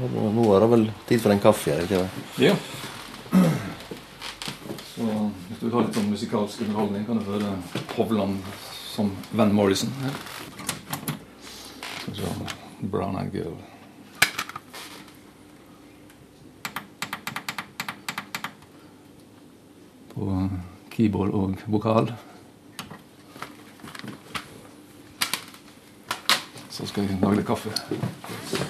Nå er det vel tid for en kaffe? Er det ikke? Ja. Så hvis du vil ha litt sånn musikalsk underholdning, kan du høre Hovland som Van Morrison. her. Skal vi Brown Eyed Girl. På keyboard og vokal. Så skal jeg lage litt kaffe.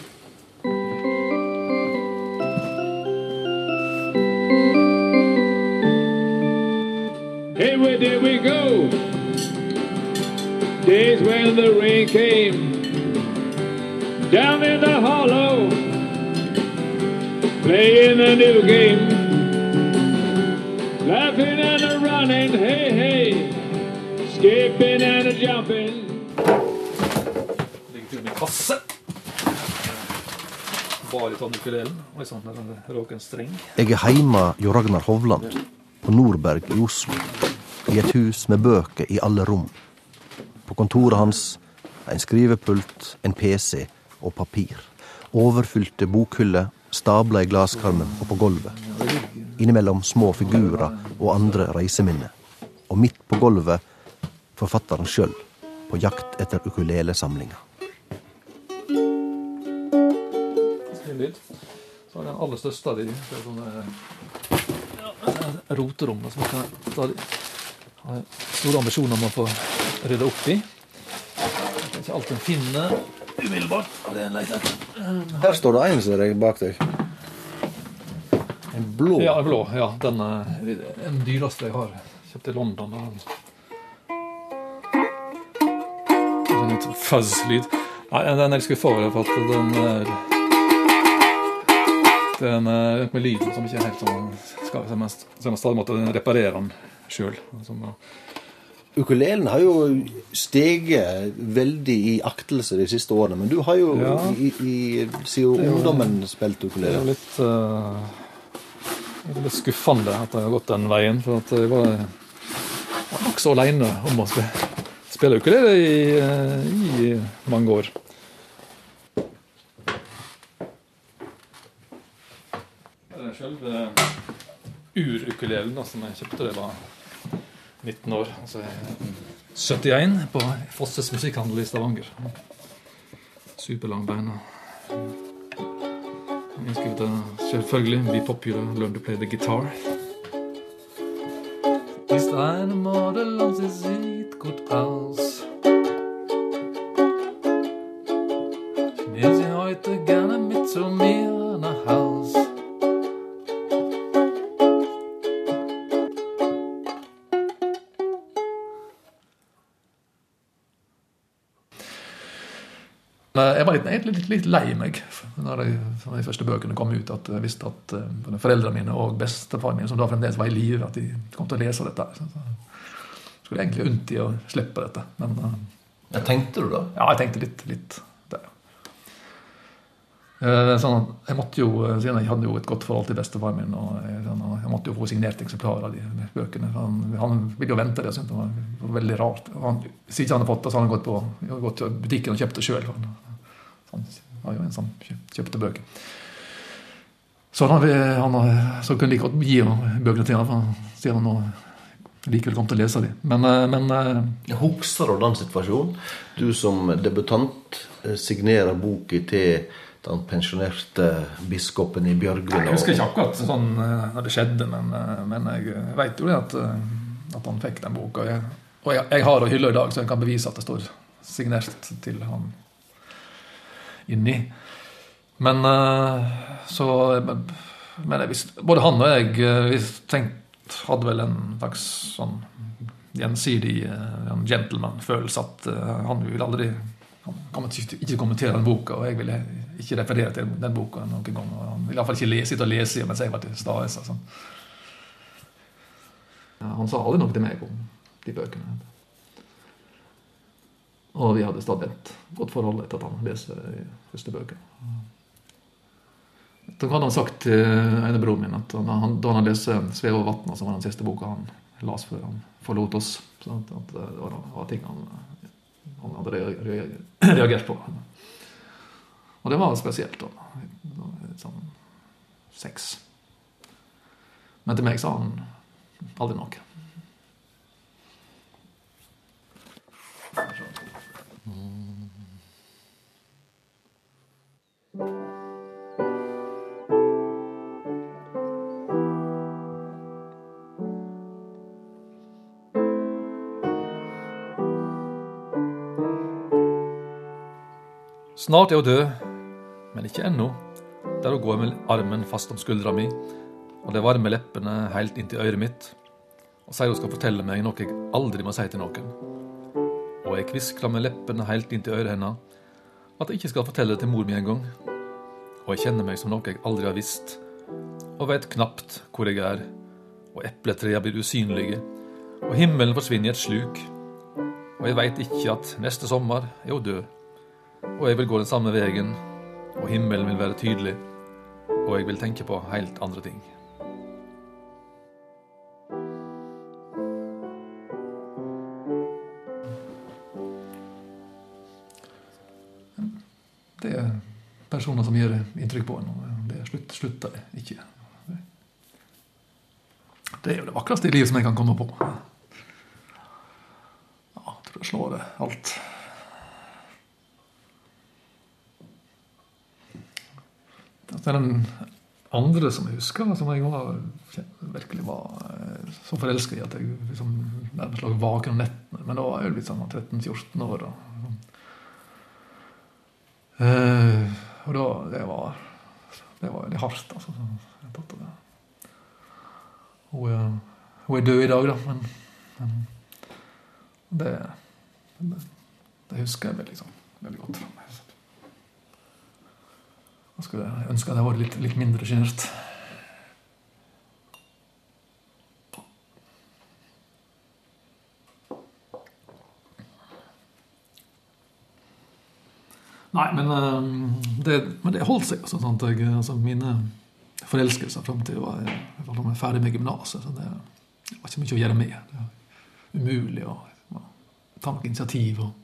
Days when the rain came down in the hollow, playing a new game, laughing and a running, hey, hey, skipping and a jumping. Kasse. Bariton ukulelen. Oi sann, der råk en streng. Jeg er heime hjå Ragnar Hovland, på Nordberg i Oslo. I et hus med bøker i alle rom. Kontoret hans en skrivepult, en PC og papir. Overfylte bokhyller, stabla i glaskarmen og på gulvet. Innimellom små figurer og andre reiseminner. Og midt på gulvet forfatteren sjøl, på jakt etter ukulelesamlinga. Så er den aller største av de. Det er sånne ja, roterom da, som jeg har store ambisjoner om å få rydde opp i. Det er ikke alt en finner umiddelbart. Det er en etter. Her står det en som bak deg. En blå. Ja, en blå. Ja, den er den dyreste jeg har. Kjøpt i London. Og Sånn litt fuzz-lyd. Nei, den er jeg skuffa over, for at den er Den er med lyden som ikke er helt sånn skal, Så jeg så jeg må stadig måtte reparere den sjøl. Ukulelen har jo steget veldig i aktelse de siste årene, men du har jo Ja. i, i, siden jo- ungdommen spilt Det er ukulele. jo litt, uh, litt skuffende at jeg har gått den veien. For at jeg var, var nokså aleine om å spille, spille ukulele i, eh, i mange år. Det er selve urukulelen som jeg kjøpte det var 19 år. Altså jeg er 71 på Fosses musikkhandel i Stavanger. Superlang bein. og jeg skrev det selvfølgelig Be popular, learn to play the guitar. Ist eine Model und sie sieht gut aus. Egentlig litt, litt lei meg når de, de første bøkene kom ut. At jeg visste at eh, både foreldrene mine og bestefaren min, som da fremdeles var i live, at de kom til å lese dette. Så, så skulle jeg egentlig unnt i å slippe dette. Men eh, Ja, tenkte du da? ja, jeg tenkte litt, litt der. Eh, Sånn, jeg måtte jo, siden jeg hadde jo et godt forhold til bestefaren min, og jeg, sånn, jeg måtte jo få signert eksemplarer av de bøkene. Han, han ville jo vente det, syntes det var, veldig rart. Han, hvis ikke han hadde fått det, så hadde han gått på gått til butikken og kjøpt det sjøl. Han, var jo en som kjøpte bøker. Så han, han, så kunne like godt gi bøkene til ham, siden han nå likevel kom til å lese dem. Men, eh, men eh, Husker du den situasjonen? Du som debutant eh, signerer boka til den pensjonerte biskopen i Bjørgvin. Jeg husker ikke akkurat sånn når det skjedde, men, men jeg vet jo det at, at han fikk den boka. Jeg, og jeg, jeg har hylla i dag, så jeg kan bevise at det står signert til han inni. Men eh, så Men, jeg både han og jeg eh, vi tenkt, hadde vel en slags sånn gjensidig eh, gentleman-følelse at han ville aldri han ikke kommentere den boka, og jeg ville ikke referere til den boka noen gang. og Han ville iallfall ikke lese, sitte og lese mens jeg var til stede. Sånn. Ja, Han sa aldri noe til meg om de bøkene. Og vi hadde stadig et godt forhold etter at han leste de første bøkene. Så hadde han sagt til ene broren min at han, da han leste 'Svev over vatna', som var den siste boka han las før han forlot oss, så at, at det var, var ting han, han hadde re- re- reagert på. Og det var spesielt. da. sex. Men til meg sa han aldri noe. Snart er hun død, men ikke ennå. Der hun går med armen fast om skuldra mi, og de varme leppene helt inntil øret mitt, og sier hun skal fortelle meg noe jeg aldri må si til noen. Og jeg kviskrer med leppene helt inntil øret hennes at jeg ikke skal fortelle det til mor mi engang. Og jeg kjenner meg som noe jeg aldri har visst, og vet knapt hvor jeg er, og epletrærne blir usynlige, og himmelen forsvinner i et sluk, og jeg veit ikke at neste sommer er hun død. Og jeg vil gå den samme veien, og himmelen vil være tydelig, og jeg vil tenke på helt andre ting. Det er personer som gjør inntrykk på en, og det slutt, slutter ikke. Det er jo det vakreste i livet som jeg kan komme på. Ja, jeg tror det slår alt. Det er den andre som jeg husker, som jeg var, virkelig var eh, så forelska i at jeg liksom, nærmest lå vaken om nettene. Men da var jeg litt sånn 13-14 år. Da. Eh, og da Det var det var veldig hardt, altså. Det. Hun, er, hun er død i dag, da, men, men det, det, det husker jeg veldig, liksom, veldig godt. Jeg skulle ønske at jeg var litt, litt mindre sjenert. Nei, men eh, det, men det holdt seg. Sånn at Jeg, altså, mine forelskelser fram til jeg var, jeg var ferdig med gymnaset. Det, det var ikke mye å gjøre med. Det var umulig å ta noe initiativ. og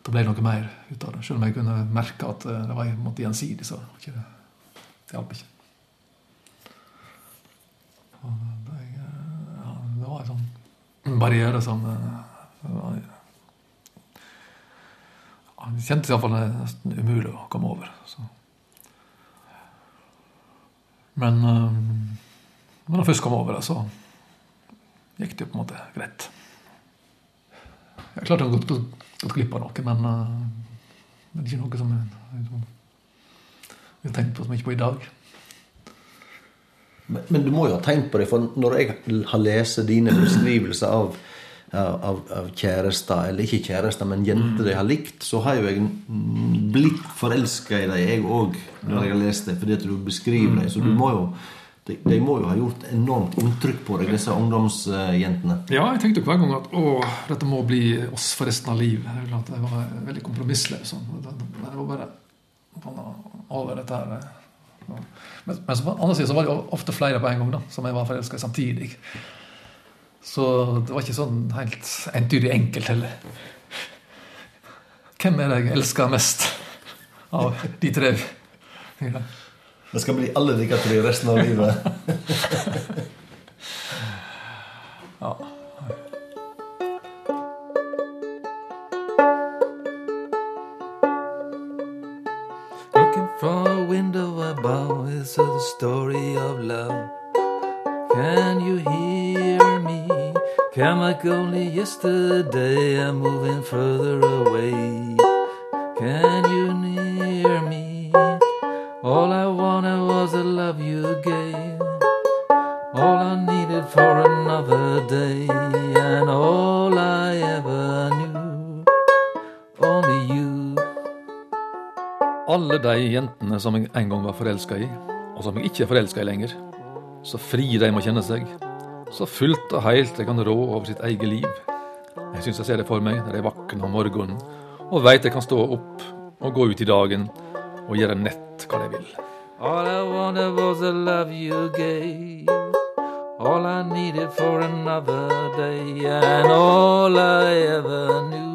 det ble noe mer ut av det. Selv om jeg kunne merke at eh, det var måte, gjensidig, så ikke det, det hjalp ikke. Det, ja, det, var en sånn barriere som det var, ja, Det kjentes iallfall nesten umulig å komme over. Så. Men når jeg først kom over det, så gikk det jo på en måte greit. Jeg klarte å gå gått glipp av noe, men, uh, men ikke noe som jeg, jeg har tenkt på så mye på i dag. Men, men, du må jo ha tenkt på det, for når jeg har lest dine beskrivelser av, av, av kjærester, eller ikke kjærester, men jenter de har likt, så har jo jeg blitt forelska i dem, jeg òg, når jeg har lest det, fordi at du beskriver dem. Så du må jo de, de, må jo ha gjort enormt inntrykk på deg, disse ungdomsjentene? Ja, jeg tenkte hver gang at å, dette må bli oss for resten av livet. Jeg var veldig kompromissløs. Sånn. Det var bare over dette her. Men, men på andre siden så var det ofte flere på en gang da, som jeg var forelska i samtidig. Så det var ikke sånn helt entydig enkelt heller. Hvem er det jeg elsker mest av de tre? Ja. Det skal bli alle like tre resten av livet. ja. Looking for a window above is a story of love. Can you hear me? Came like only yesterday. I'm moving further away. Can som jeg en gang var forelska i, og som jeg ikke er forelska i lenger. Så fri de må kjenne seg. Så fullt og heilt de kan rå over sitt eget liv. Jeg syns jeg ser det for meg når jeg våkner om morgenen og veit jeg kan stå opp og gå ut i dagen og gjøre nett hva jeg vil. All I wanted was the love you gave. All I needed for another day. And all I ever knew.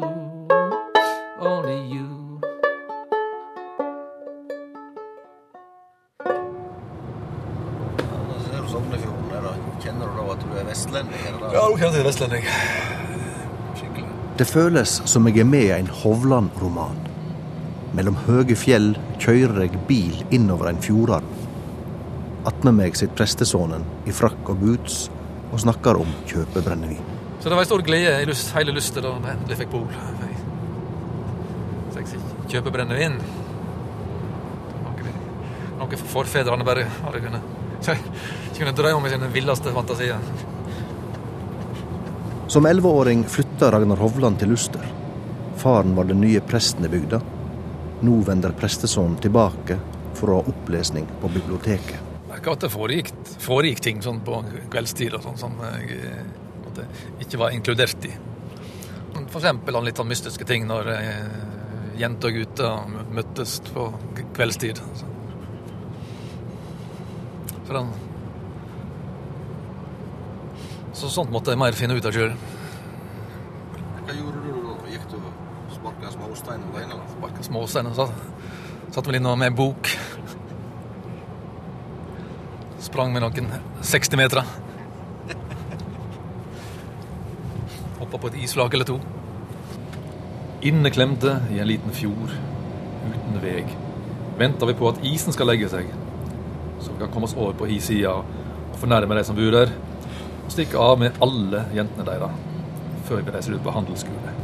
Vestlending? Ja, du kan si vestlending. Skikkelig. Det føles som jeg er med i en Hovland-roman. Mellom høye fjell kjører jeg bil innover en fjordarm. Attmed meg sitter prestesønnen i frakk og boots og snakker om kjøpebrennevin. Så det var en stor glede i lyst, hele lysten da jeg endelig fikk pol. Så jeg fikk kjøpe brennevin. Noe, noe for forfedrene bare hadde kunnet ikke kunne drømme om i sine villeste fantasier. Som elleveåring flytta Ragnar Hovland til Luster. Faren var den nye presten i bygda. Nå vender prestesønnen tilbake for å ha opplesning på biblioteket. merka at det foregikk, foregikk ting sånn på kveldstid og sånn som jeg eh, måte ikke var inkludert i. Eksempel litt sånn mystiske ting når eh, jenter og gutter møttes på kveldstid. Så, så, den, så sånt måtte mer finne ut av sjøl. Hva gjorde du da? Gikk du og sparka småstein alene? Sparka småstein og satt, satt vel inne med en bok. Sprang med noen 60 meter. Hoppa på et isflak eller to. Inneklemte i en liten fjord uten veg. Venter vi på at isen skal legge seg, så vi kan komme oss over på hissida og fornærme de som bor der, og stikke av med alle jentene deres før vi reiser ut på handelsskole.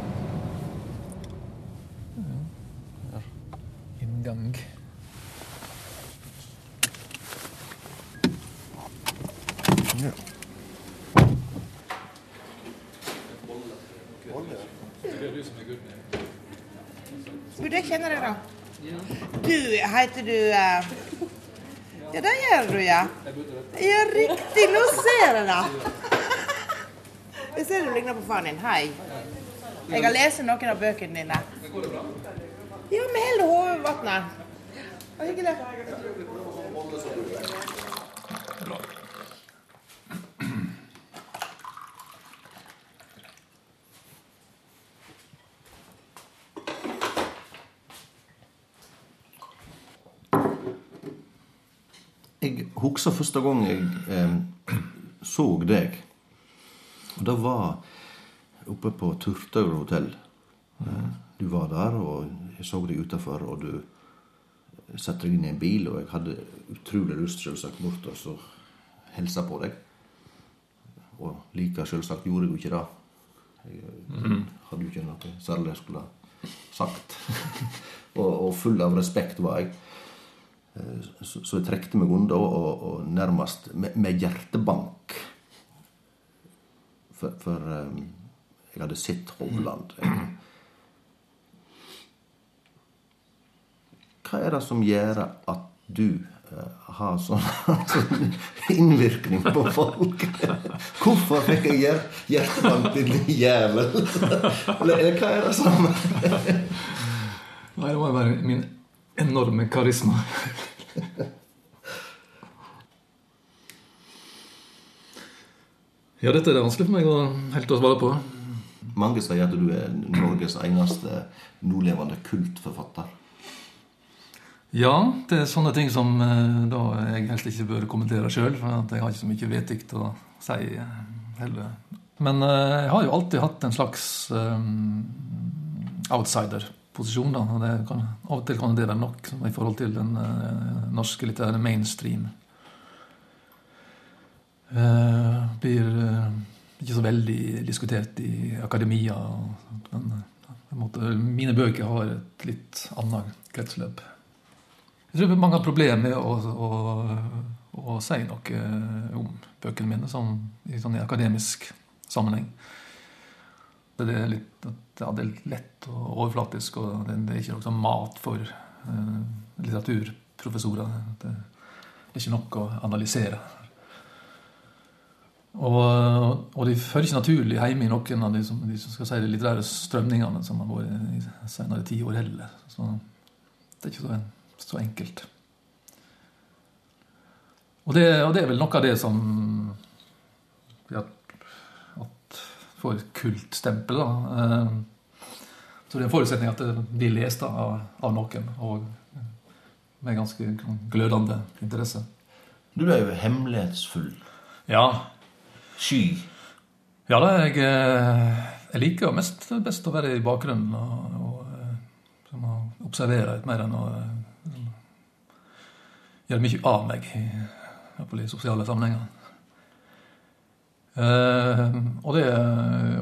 Inngang. Burde jeg kjenne deg, da? Du, heter du uh... Ja, det gjør du, ja. Ja, riktig. Nå ser jeg det. Jeg ser du ligner på faren din. Hei. Jeg har lest noen av bøkene dine. Ja, med hele hodet i vannet. Hyggelig. Jeg husker første gang jeg eh, så deg. Og det var oppe på Turtøy hotell. Eh, du var der, og jeg så deg utafor, og du satte deg inn i en bil, og jeg hadde utrolig lyst selvsagt bort og så hilse på deg. Og like selvsagt gjorde jeg jo ikke det. Jeg eh, hadde jo ikke noe særlig jeg skulle ha sagt. og, og full av respekt var jeg. Eh, Så, så jeg trekte meg unna og, og nærmest med, med hjertebank. For, for um, jeg hadde sett Hovland. Hva er det som gjør at du uh, har sånn, sånn innvirkning på folk? Hvorfor fikk jeg hjer, hjertebank, din jævel? Eller, hva er det som Nei, det må være min enorme karisma. Ja, dette er det vanskelig for meg å helt å svare på. Mange sier at du er Norges eneste nålevende kultforfatter. Ja, det er sånne ting som eh, da jeg helst ikke bør kommentere sjøl, for jeg har ikke så mye vedtikt å si eh, heller. Men eh, jeg har jo alltid hatt en slags um, outsider-posisjon, da. Og av og til kan det være nok i forhold til den uh, norske litterære mainstream. Eh, blir eh, ikke så veldig diskutert i akademia. Men eh, måte, mine bøker har et litt annet kretsløp. Jeg tror mange har problemer med å, å, å si noe om bøkene mine sånn, i sånn akademisk sammenheng. Det er litt, ja, det er lett og overflatisk, og det, det er ikke noe sånn mat for uh, litteraturprofessorer. Det er ikke nok å analysere. Og, og de føler ikke naturlig hjemme i noen av de, som, de som skal si, de litterære strømningene som har vært i senere tiår heller. Så det er ikke så, så enkelt. Og det, og det er vel noe av det som ja, at får kultstempel. da. Eh, Så det er en forutsetning at det blir lest av, av noen, og med ganske glødende interesse. Du er jo hemmelighetsfull. Ja, Sky. ja da, jeg, eh, jeg liker mest best å være i bakgrunnen og, og eh, observere litt mer enn å eh, gjøre mye av meg i, i sosiale sammenhenger. Uh, og, det,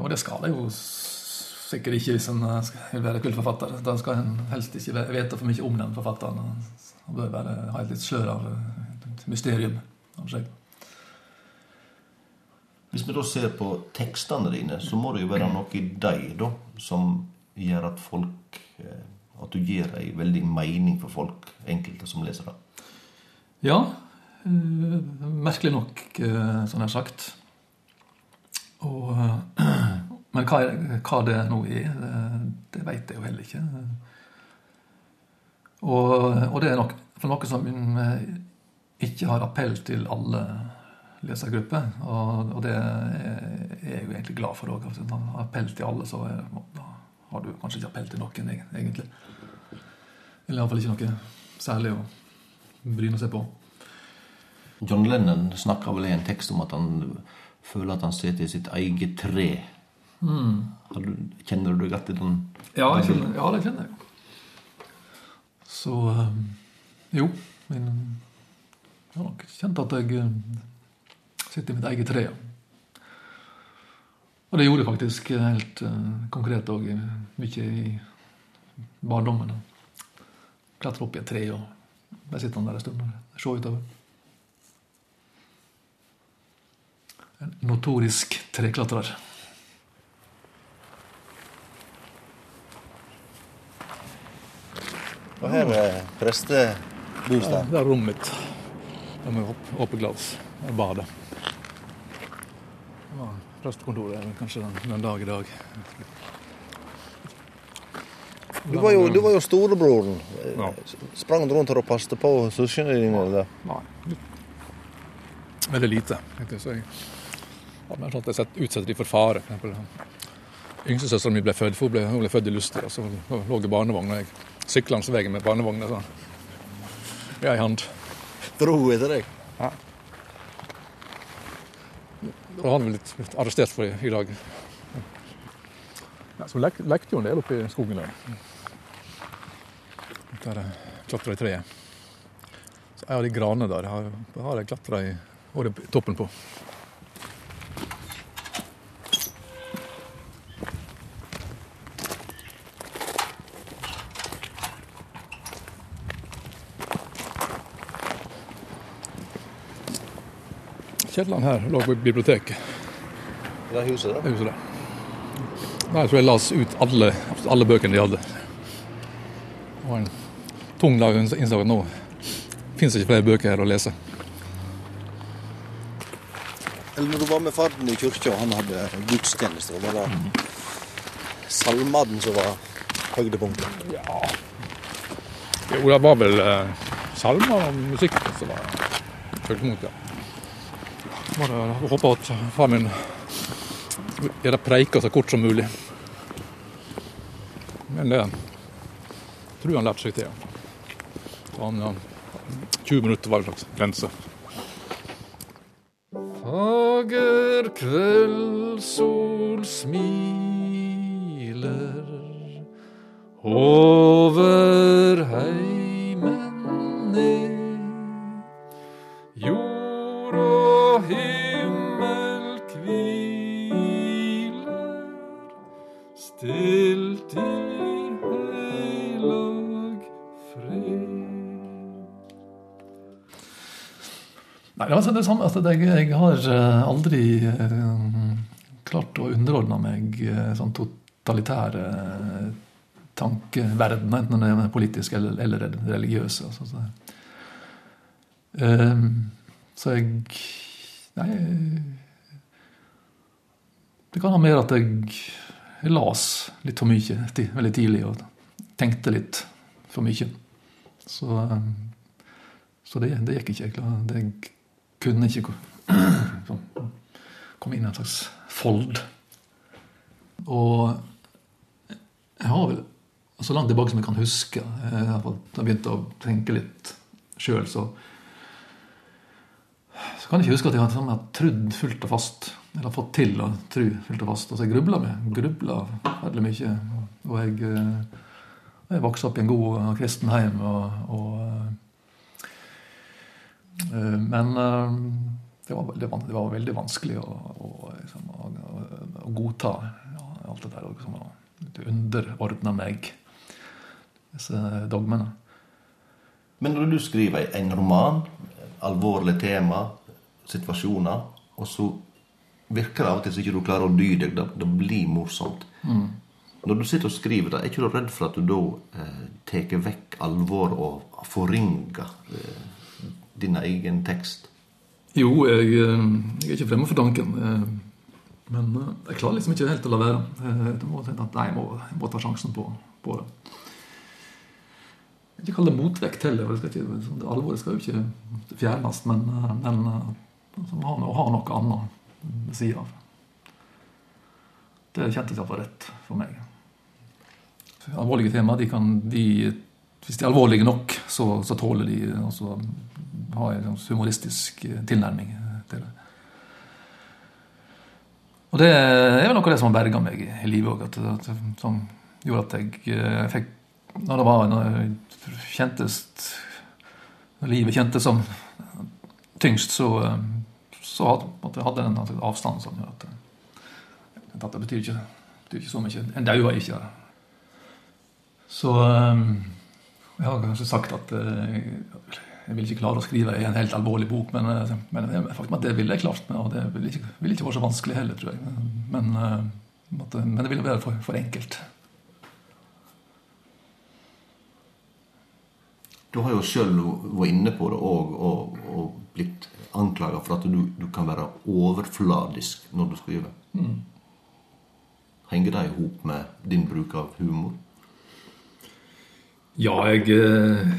og det skal jeg jo sikkert ikke hvis en vil være kultforfatter. Da skal en helst ikke vite for mye om den forfatteren. Han bør være, ha et litt slør av et mysterium av seg. Hvis vi da ser på tekstene dine, så må det jo være noe i deg da, som gjør at folk eh, At du gir ei veldig mening for folk, enkelte som leser det. Ja, eh, merkelig nok, eh, som jeg har sagt. Og, men hva, hva det nå er, det, vet jeg jo heller ikke. Og, og det er nok for noe som ikke har appell til alle lesergrupper. Og, og det er jeg jo egentlig glad for òg. Har appell til alle, så er, har du kanskje ikke appell til noen, egentlig. Eller iallfall ikke noe særlig å bryne seg på. John Lennon snakker vel i en tekst om at han føler at han sitter i sitt eget tre. Har du, kjenner du deg igjen i den? Ja, kjenner, ja, det kjenner jeg. Så eh, jo. Min, jeg har nok kjent at jeg sitter i mitt eget tre. Og det gjorde jeg faktisk helt eh, konkret òg mye i barndommen. Klatre opp i et tre og bare sitte der en stund og se utover. En notorisk treklatrer. Og her er prestebostad. Det er rommet mitt. Det med åp- åpent glass. Det er badet. Prestekontoret er kanskje den, den dag i dag. Du var jo, du var jo storebroren. Ja. Sprang du rundt her og passet på søsknene dine? eller? Nei. Veldig lite. egentlig, Så jeg har mer sånn at jeg sett, utsetter de for fare. For eksempel, Yngstesøstera mi ble født for hun ble, hun ble født i Luster. så hun lå i barnevogn. og Jeg sykla langs veien med barnevogna sånn. i ei hand. Dro hun etter deg? Og han er litt, litt arrestert for i, i dag. Ja, så lek, lekte jo en del oppe i skogen der. Der jeg klatra i treet. Så en av de granene der har, jeg klatra i i toppen på. Kjelleren her lå på biblioteket. Det er huset der? Det huset der. Der tror jeg las ut alle, alle bøkene de hadde. Det var en tung dag innså nå fins ikke flere bøker her å lese. Eller når du var med faren i kirka og han hadde gudstjeneste, var det salmene som var høydepunktet? Jo, det var vel eh, salmer og musikk som var høydepunkt, ja. Bare håpe at far min gjør det preika så kort som mulig. Men det tror han lærte seg til. Han, ja, 20 minutter var en slags grense. Fager kveldssol smiler over heimen Nei, altså det samme. Altså, jeg, jeg har eh, aldri eh, klart å underordne meg eh, sånn totalitære tankeverdener, enten den er politisk eller, eller religiøs. Altså, så, så jeg Nei Det kan ha mer at jeg, las litt for mye veldig tidlig og tenkte litt for mye. Så, så det, det gikk ikke. Jeg, det, jeg kunne ikke sånn, komme inn i en slags fold. Og jeg har vel så langt tilbake som jeg kan huske, Jeg har begynt å tenke litt sjøl, så kan jeg ikke huske at jeg har sånn, har trodd fullt og fast. Eller fått til å tro fullt og fast. Altså jeg grubla med. Grubla veldig mye. Og jeg, eh, jeg vokste opp i en god eh, kristen heim. Og, og, eh, men eh, det var, veldig, var, det var veldig vanskelig å, å, liksom, å, å, godta ja, alt det der. Liksom, å underordne meg disse dogmene. Men når du skriver en roman, alvorlig tema, situasjoner, og så virker det av og til så ikke du klarer å dy deg, det, det blir morsomt. Når du sitter og skriver det, er ikke du redd for at du da eh, tar vekk alvor og forringer eh, din egen tekst? Jo, jeg, eh, jeg er ikke fremmed for tanken. eh, Men eh, jeg klarer liksom ikke helt å la være. Jeg må tenke at nei, jeg må, jeg må ta sjansen på, på det. Jeg vil ikke kalle det motvekt heller. Det, skal ikke, sånn, det alvoret skal jo ikke fjernes, men, men altså, å ha, å ha noe annet ved sida av. Det kjentes iallfall rett for meg. Alvorlige temaer, de kan de, Hvis de er alvorlige nok, så, så tåler de å ha en sånn humoristisk eh, tilnærming til det. Og det er vel noe av det som har berga meg i livet òg, som gjorde at jeg eh, fikk Når det var når jeg kjentes Når livet kjentes som tyngst, så, eh, så hadde, jeg hadde en avstand som gjorde at, eh, det betyr ikke, betyr ikke så mye. En dauer ikke. Så eh, jeg har kanskje sagt at eh, jeg vil ikke klare å skrive en helt alvorlig bok, men, eh, men faktum at det ville jeg klart. Og det ville ikke, ville ikke vært så vanskelig heller, tror jeg. Men, eh, men det ville være for, for enkelt. Du har jo sjøl vært inne på det og, og, og blitt anklaga for at du, du kan være overfladisk når du skriver. Henger det i hop med din bruk av humor? Ja, jeg eh,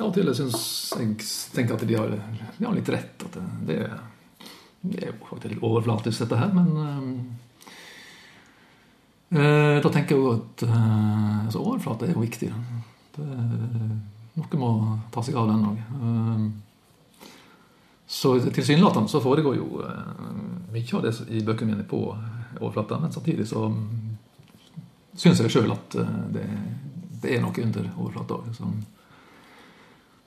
Av og til syns jeg tenker at de har, de har litt rett. At det, det, er jo faktisk litt overflatisk, dette her, men eh, eh, Da tenker jeg jo at eh, altså, overflate er jo viktig. Det, noe må ta seg av den òg. Så tilsynelatende så foregår jo eh, mye av det i bøkene mine på overflata, men samtidig så syns jeg sjøl at eh, det, det er noe under overflata òg. Som,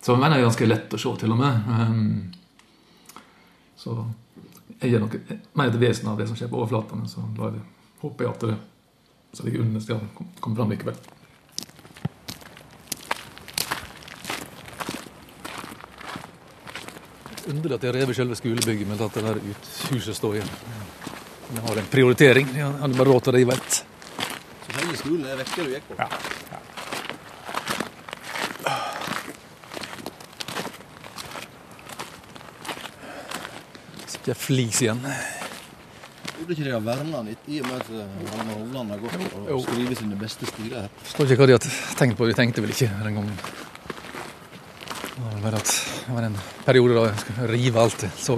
som jeg mener er ganske lett å se, til og med. Um, så jeg er nok mer et vesen av det som skjer på overflata, men så jeg, håper jeg at det som ligger under, skal komme fram likevel. Underlig at de har revet selve skolebygget, men at det der uthuset står igjen. De har en prioritering. De hadde bare råd til å rive ett. Så hele skolen er vekke du gikk på? Så ikke flis igjen. Burde ikke de ha verna den i og med at eh, Hanne Hovland har gått Jo. og skrevet sine beste stiler her? Forstår ikke hva de har tenkt på. De tenkte vel ikke den gangen. Det var bare at det var en periode da jeg skulle rive alt jeg så.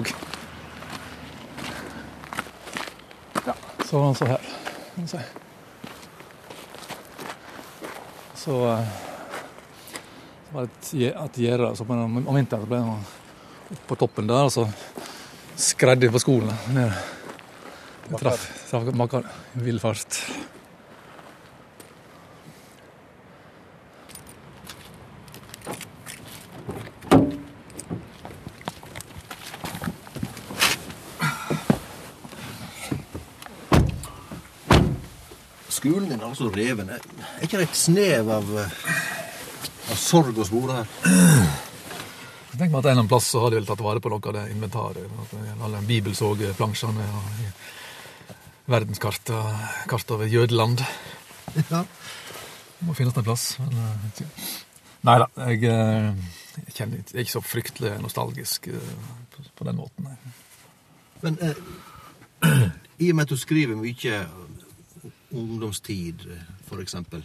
Ja, så var han så her. Så eh, så var det et et gjerde om vinteren ble han oppe på toppen der, og så skredde på skolen ned. Jeg traff, traff makker i vill fart. Skolen din er altså reven. Er ikke det et snev av, eh, av sorg og spore her? Tenker meg at en eller annen plass så har de vel tatt vare på noe av det inventaret. Alle bibelsågplansjene og verdenskart kart over Jødeland. Ja. Det må finnes en plass. Men, eh, nei da, jeg, eh, jeg, kjenner, jeg er ikke så fryktelig nostalgisk eh, på, på den måten. nei. Men eh, i og med at du skriver mye ungdomstid, for eksempel,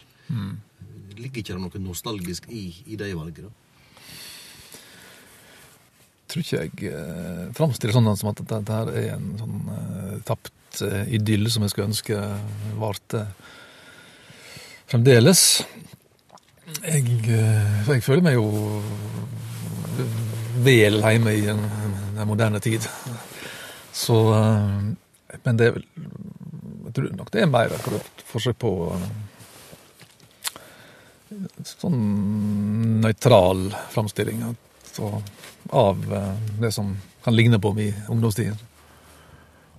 ligger ikke det noe nostalgisk i, i det valget? Tror ikke jeg eh, framstiller sånn som at dette her er en sånn eh, tapt eh, idyll som jeg skulle ønske varte fremdeles. Jeg, eh, jeg føler meg jo vel hjemme i den, den moderne tid. Så eh, Men det er vel Jeg tror nok det er mer et forsøk på eh, sånn nøytral framstilling altså, av eh, det som kan ligne på i ungdomstiden.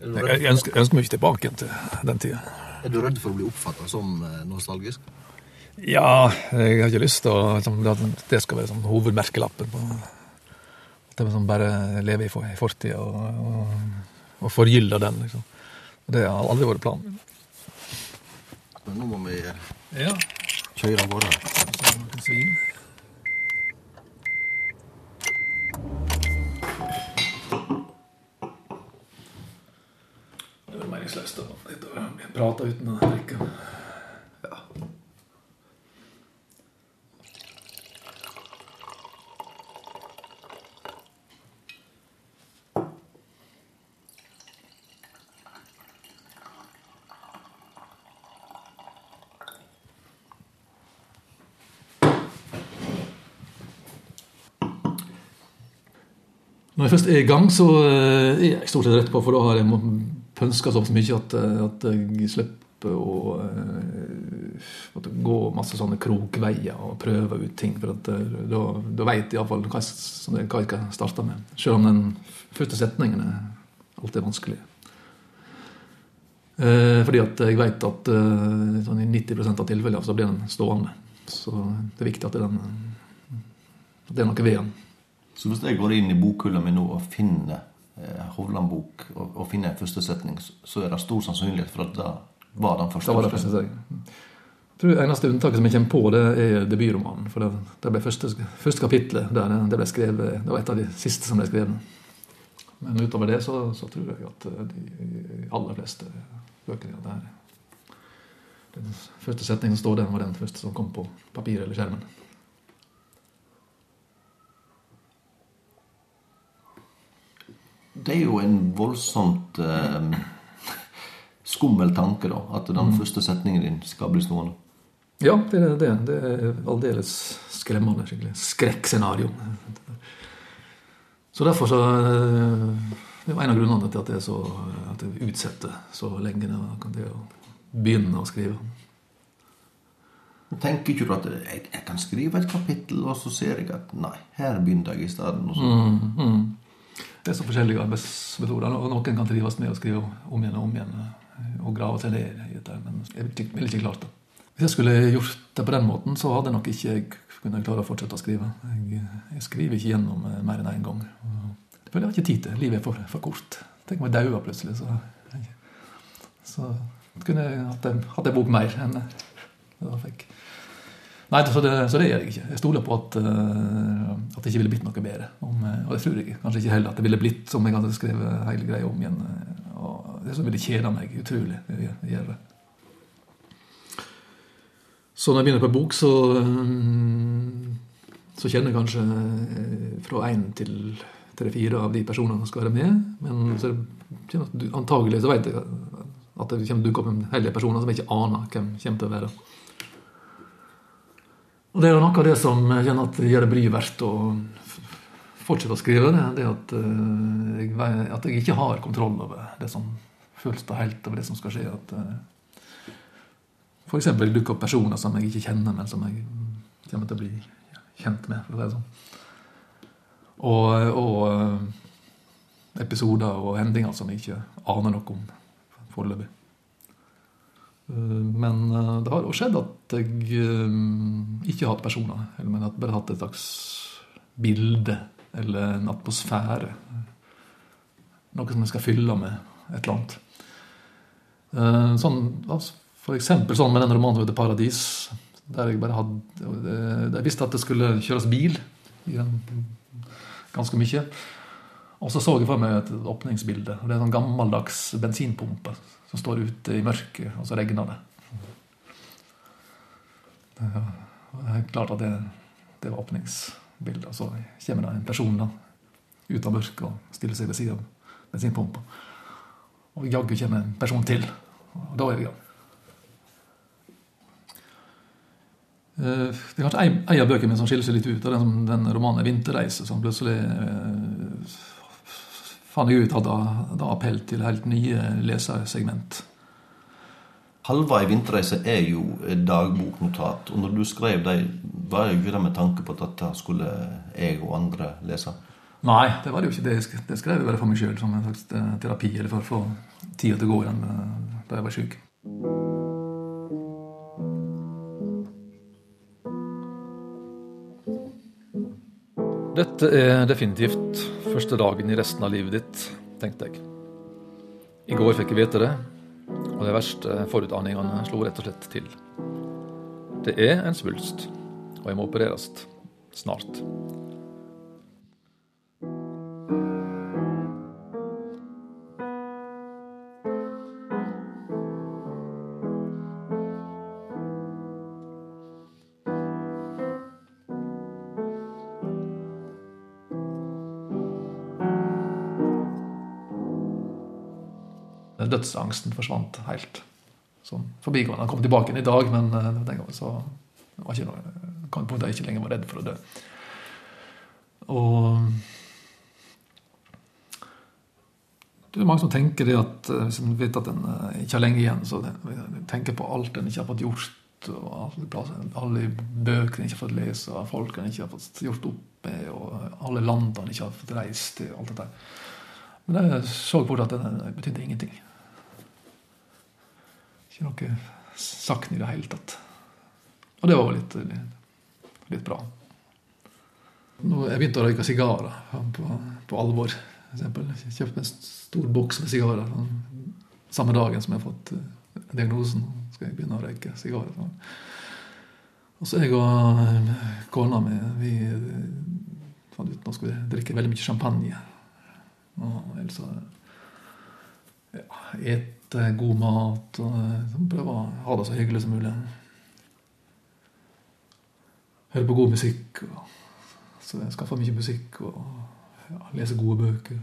Er Jeg, ønsker, ønsker, meg ikke tilbake til den tida. er du redd for å bli oppfatta som eh, nostalgisk? Ja, jeg har ikke lyst til å, liksom, at det skal være sånn hovedmerkelappen. på At jeg sånn bare lever i fortida og, og, og forgyller den. liksom. Det har aldri vært planen min. Men nå må vi Ja. kjøre av gårde. Svin. Det er meningsløst å prate uten å drikke. Når jeg først er i gang, så eh, er jeg stort sett rett på, for da har jeg pønska så mye at, eh, at jeg slipper å eh, måtte gå masse sånne krokveier og prøve ut ting. For at, da, da veit jeg iallfall hva, jeg- hva jeg skal starte med. Selv om den første setningen er alltid vanskelig. Fordi at jeg veit at sånn i 90 av tilfellene så blir den stående. Så det er viktig at den, at det er noe ved den. Så hvis jeg går inn i bokhylla mi nå og finner eh, Hovland-bok og, og finner en første setning, så- er det stor sannsynlighet for at da var den første. Da var det første setningen. Jeg tror det eneste unntaket som jeg kommer på, det er debutromanen. For det, det ble første, første kapitlet der det ble skrevet, det var et av de siste som ble skrevet. Men utover det så, så tror jeg at de aller fleste bøkene der Den første setningen som står der, var den første som kom på papir eller skjermen. Det er jo en voldsomt eh, skummel tanke, da. At den første setningen din skal bli stående. Ja, det er det. Det er aldeles skremmende. skikkelig. Skrekkscenario. Så derfor så eh, Det var en av grunnene til at jeg, så, at jeg utsetter så lenge det å begynne å skrive. Tenker ikke du at jeg, jeg kan skrive et kapittel, og så ser jeg at nei, her begynner jeg i stedet. og så- Det er så forskjellige arbeidsmetoder. og Noen kan trives med å skrive om igjen og om igjen eh, og grave seg ned i dette, men jeg ville ikke, klart det. Hvis jeg skulle gjort det på den måten, så hadde nok ikke jeg kunnet klare å fortsette å skrive. Jeg, jeg skriver ikke gjennom eh, mer enn én en gang. Det føler jeg ikke tid til. Livet er for, for kort. Tenk om jeg dauer plutselig, så Så kunne jeg hatt en, hatt en bok mer enn jeg da fikk. Nei, så det, så det gjør jeg ikke. Jeg stoler på at, eh, at det ikke ville blitt noe bedre. Om, eh, og det tror jeg kanskje ikke heller at det ville blitt som jeg hadde skrevet hele greia om igjen. eh, Og det som ville kjeda meg utrolig. Jeg, jeg det. Så når jeg begynner på bok, så, så kjenner jeg kanskje fra én til tre-fire av de personene som skal være med. Men så antagelig så vet jeg at det kommer til å dukke opp en hel del personer som jeg ikke aner hvem kommer til å være. Og det er jo noe av det som kjenner at gjør det bryet verdt å fortsette å skrive. Det, det at, eh, jeg, at jeg ikke har kontroll over det som føles da helt over det som skal skje. At eh, f.eks. dukker opp personer som jeg ikke kjenner, men som jeg kommer til å bli kjent med. for å si det sånn. Og, og eh, episoder og hendinger som jeg ikke aner noe om foreløpig. Eh, Men eh, det har òg skjedd at jeg eh, ikke har hatt personer, men at jeg bare hatt et slags bilde eller en atmosfære. Noe som jeg skal fylle med et eller annet. Sånn, for eksempel sånn med den romanen som heter 'Paradis', der jeg bare hadde Jeg visste at det skulle kjøres bil ganske mye. Og så så jeg for meg et åpningsbilde. Det er en sånn gammeldags bensinpumpe som står ute i mørket, og så regner det. Det er klart at det, det var åpningsbildet. Og så kommer det en person da, ut av mørket og stiller seg ved siden av bensinpumpa. Og jaggu kommer en person til. Og da er vi i gang. Det er kanskje ei- av bøkene mine som skiller seg litt ut. av den, den romanen 'Vinterreise', som plutselig eh, fant jeg ut hadde, hadde appell til helt nye lesersegment. Halva i vinterreise er jo dagboknotat, og når du skrev dem, var jo ikke det med tanke på at dette skulle jeg og andre lese? Nei, det var det jo ikke. Det, det skrev jeg bare for meg sjøl, som en slags eh, terapi, eller for å få tida til å gå igjen eh, da jeg var sjuk. Dette er definitivt første dagen i resten av livet ditt, tenkte jeg. I går fikk jeg vite det, og de verste forutaningene slo rett og slett til. Det er en svulst, og jeg må opereres snart. Dødsangsten forsvant helt. Sånn forbigående. Han kom tilbake igjen i dag, men eh, den gangen så var ikke noe, kan på en jeg ikke lenger var redd for å dø. Og det er mange som tenker det at eh, hvis en vet at en eh, ikke har lenge igjen, så tenker på alt en ikke har fått gjort, og alle, bøkene en ikke har fått lese, og folk en ikke har fått gjort opp med, og alle landene en ikke har fått reist til. alt dette. Men jeg så fort at det betydde ingenting. Ikke noe sakn i det hele tatt. Og det var jo litt, litt, litt bra. Nå, jeg begynte å røyke sigarer på, på alvor. For eksempel. Jeg kjøpte en stor boks med sigarer sånn, samme dagen som jeg har fått eh, diagnosen. skal jeg begynne å røyke sigarer. Sånn. Og så jeg og eh, kona mi vi fant ut nå vi skulle drikke veldig mye champagne. Og ellers ja, ete god mat og eh, prøve å ha det så hyggelig som mulig. Høre på god musikk. Og, så jeg skaffa mye musikk og ja, lese gode bøker.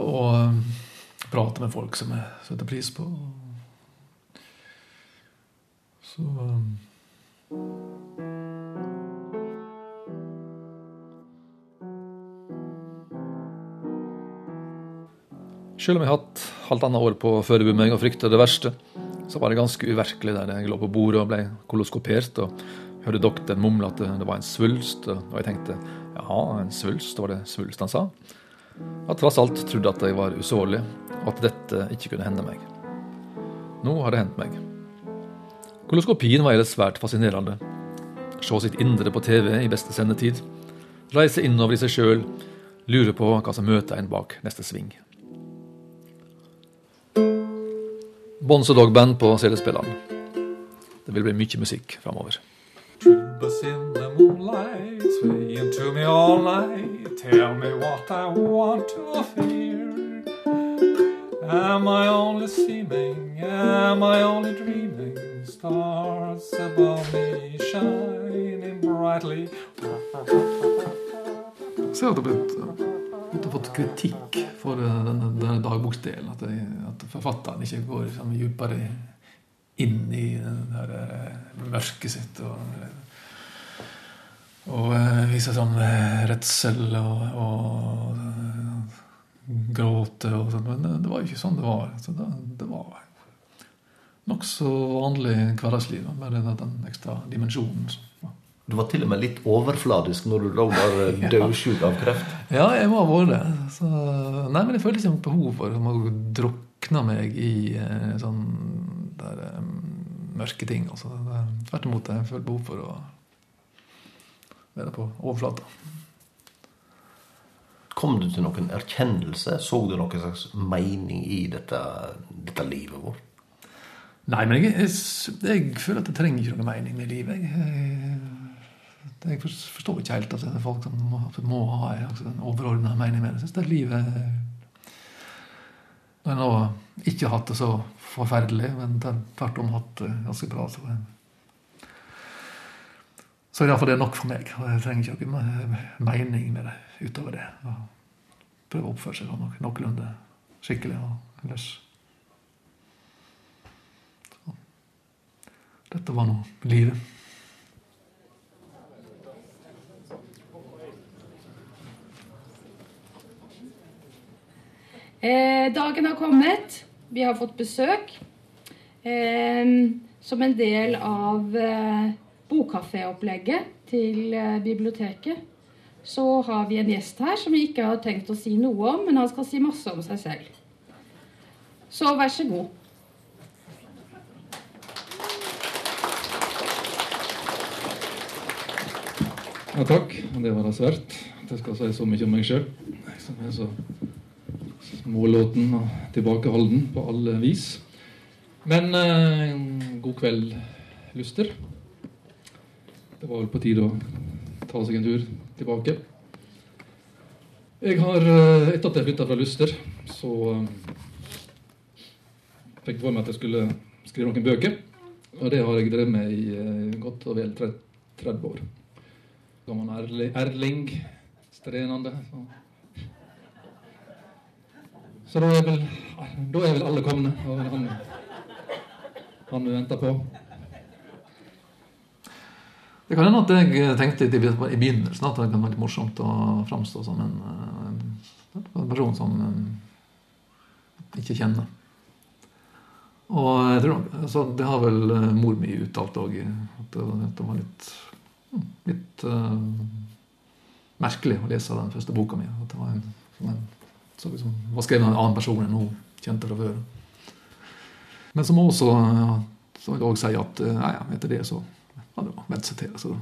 Og eh, prate med folk som jeg setter pris på. Så eh, Selv om jeg har hatt halvannet år på å forberede meg og frykte det verste, så var det ganske uvirkelig der jeg lå på bordet og ble koloskopert og hørte doktoren mumle at det var en svulst, og jeg tenkte ja, en svulst, var det svulst han sa? Jeg tross alt trodde at jeg var usårlig, og at dette ikke kunne hende meg. Nå har det hendt meg. Koloskopien var ellers svært fascinerende. Se sitt indre på TV i beste sendetid. Reise innover i seg sjøl. Lure på hva som møter en bak neste sving. Bonzo Dog Band på CD-spilleren. Det vil bli mye musikk framover. Tubas in the moonlight, swaying to me all night. Tell me what I want to hear. Am I only seeming? Am I only dreaming? Stars above me shining brightly. Har fått kritikk for denne, denne dagboksdelen. At, at forfatteren ikke går liksom, dypere inn i det der eh, mørket sitt. Og, og eh, viser sånn eh, redsel og, og gråte og sånn. Men det, var jo ikke sånn det var. Så det, det var nokså vanlig hverdagsliv, bare den, den ekstra dimensjonen. Som. Du var til og med litt overfladisk når du lå der eh, dødsjuk av kreft. Ja, jeg var vært det. Så, nei, men jeg følte ikke noe behov for å drukne meg i eh, sånn der, eh, mørke ting. Altså. Tvert imot, jeg følte behov for å være på overflata. Kom du til noen erkjennelse? Så du noen slags mening i dette, dette livet vårt? Nei, men jeg, jeg, jeg føler at jeg trenger ikke noen mening med livet. Jeg, jeg, jeg forstår ikke helt at det er folk som må, må ha altså, en overordna mening med det. Jeg synes det er livet Når jeg nå ikke har hatt det så forferdelig, men tvert om hatt det ganske bra, så så iallfall det er nok for meg. og Jeg trenger ikke noen mening med det utover det. Og prøve å oppføre seg sånn nok, noenlunde skikkelig og ellers dette var nå livet. Eh, dagen har kommet. Vi har fått besøk. Eh, som en del av eh, bokkaféopplegget til eh, biblioteket så har vi en gjest her som vi ikke har tenkt å si noe om, men han skal si masse om seg selv. Så vær så god. Ja, takk. Det var da svært. At jeg skal si så mye om meg sjøl. Som er smålåten og tilbakeholden på alle vis. Men eh, god kveld, Luster. Det var vel på tide å ta seg en tur tilbake. Jeg har, eh, etter at jeg flytta fra Luster, så eh, fikk jeg for meg at jeg skulle skrive noen bøker. Og det har jeg drevet med i eh, godt og vel 30 år. Gammel Erli- Erling Strenande. Så. Så da er vel da er vel alle komne. Og han, han vi venter på. Det kan hende at jeg tenkte i i begynnelsen at det kan være litt morsomt å framstå som en, eh, en person som eh, ikke kjenner. Og jeg tror, altså, Det har vel eh, mor mi uttalt òg, at det var litt, mm, litt uh, merkelig å lese den første boka mi. At det var, en, en, så liksom, var skrevet av en annen person enn hun kjente fra før. Men som også ja, så vil jeg også si at eh, nei, etter det så hadde hun vent seg til. Så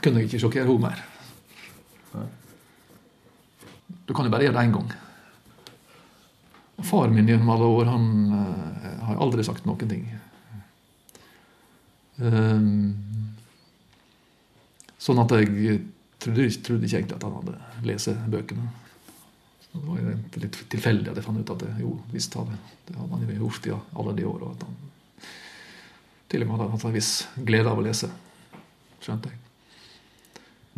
kunne jeg ikke sjokkere henne mer. Du kan jo bare gjøre det én gang. Og Far min gjennom alle år han uh, har aldri sagt noen ting. Um, sånn at jeg trodde, trodde ikke egentlig at han hadde lest bøkene. Så det var jo litt tilfeldig at jeg fant ut at det, jo, visst hadde det hadde han jo gjort i alle de år. Og at han til og med hadde hatt en viss glede av å lese. Skjønte jeg.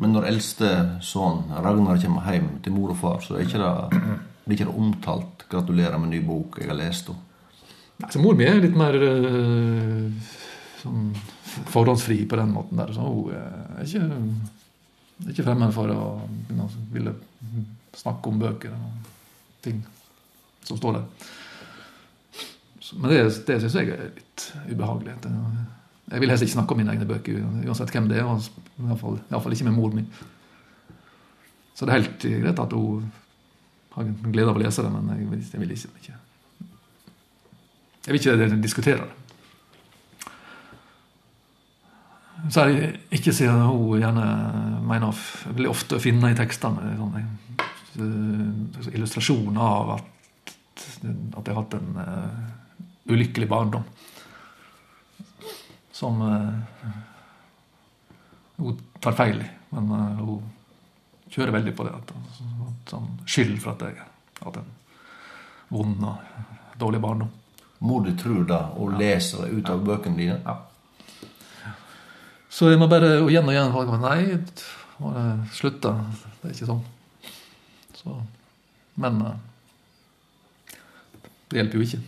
Men når eldste sønn Ragnar kommer hjem til mor og far, så er ikke det, blir ikke det omtalt 'gratulerer med ny bok, jeg har lest henne'. Nei, så mor mi er litt mer øh, sånn forhåndsfri på den måten der. Så hun er ikke, er ikke fremmed for å ville snakke om bøker og ting som står der. Men det, det syns jeg er litt ubehagelig. Jeg vil helst ikke snakke om mine egne bøker, uansett hvem det er. Iallfall, ikke med mor mi. Så det er helt greit at hun har glede av å lese det, men jeg vil, jeg vil ikke jeg vil ikke diskutere det. Så det ikke siden hun gjerne mener veldig ofte finne i tekstene Sånn, illustrasjoner av at, at jeg har hatt en uh, ulykkelig barndom. Som uh, hun tar feil i. Men uh, hun kjører veldig på det. At, sånn skyld for at jeg har hatt en vond og dårlig barndom. Mor du tror det, og leser det ut av bøkene dine. Ja. Så jeg må bare og igjen og igjen holde Nei, må jeg slutte. Det er ikke sånn. Så, men eh, det hjelper jo ikke.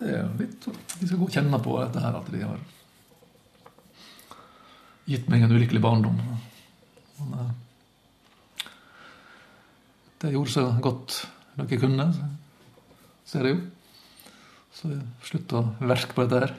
Det er litt sånn De skal gå og kjenne på dette her, at de har gitt meg en ulykkelig barndom. Men, eh, det gjorde så godt dere kunne, så- ser jeg jo. Så slutt å verke på dette her.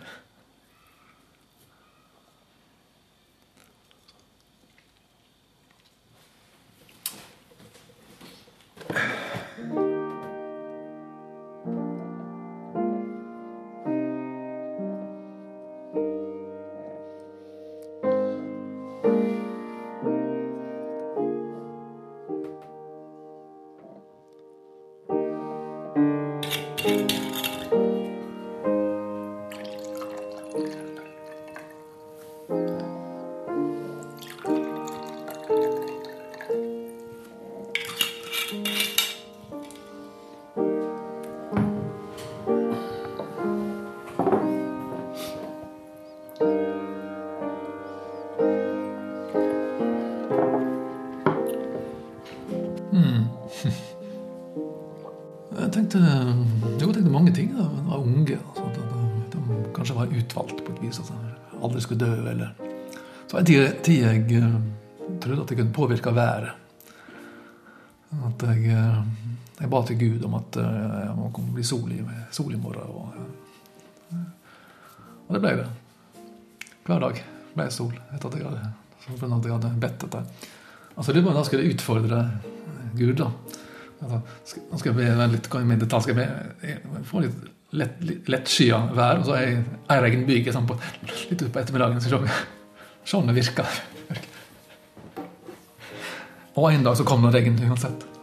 Aldri skulle dø. eller... Så var en tid, jeg eh, trodde at jeg kunne påvirke været. At jeg, eh, jeg ba til Gud om at eh, jeg må bli sol i, sol i morgen. Og, og det ble det. Hver dag ble jeg sol etter at jeg hadde, at jeg hadde bedt dette. Altså, det var da skulle jeg utfordre Gud, da. Altså, nå skal jeg være litt mer detalj. Skal jeg, be, få litt lett, lett skya vær, og så jeg ei regnbyge sånn litt utpå ettermiddagen. Så sånn, se det virker. Og en dag så kom det regn uansett.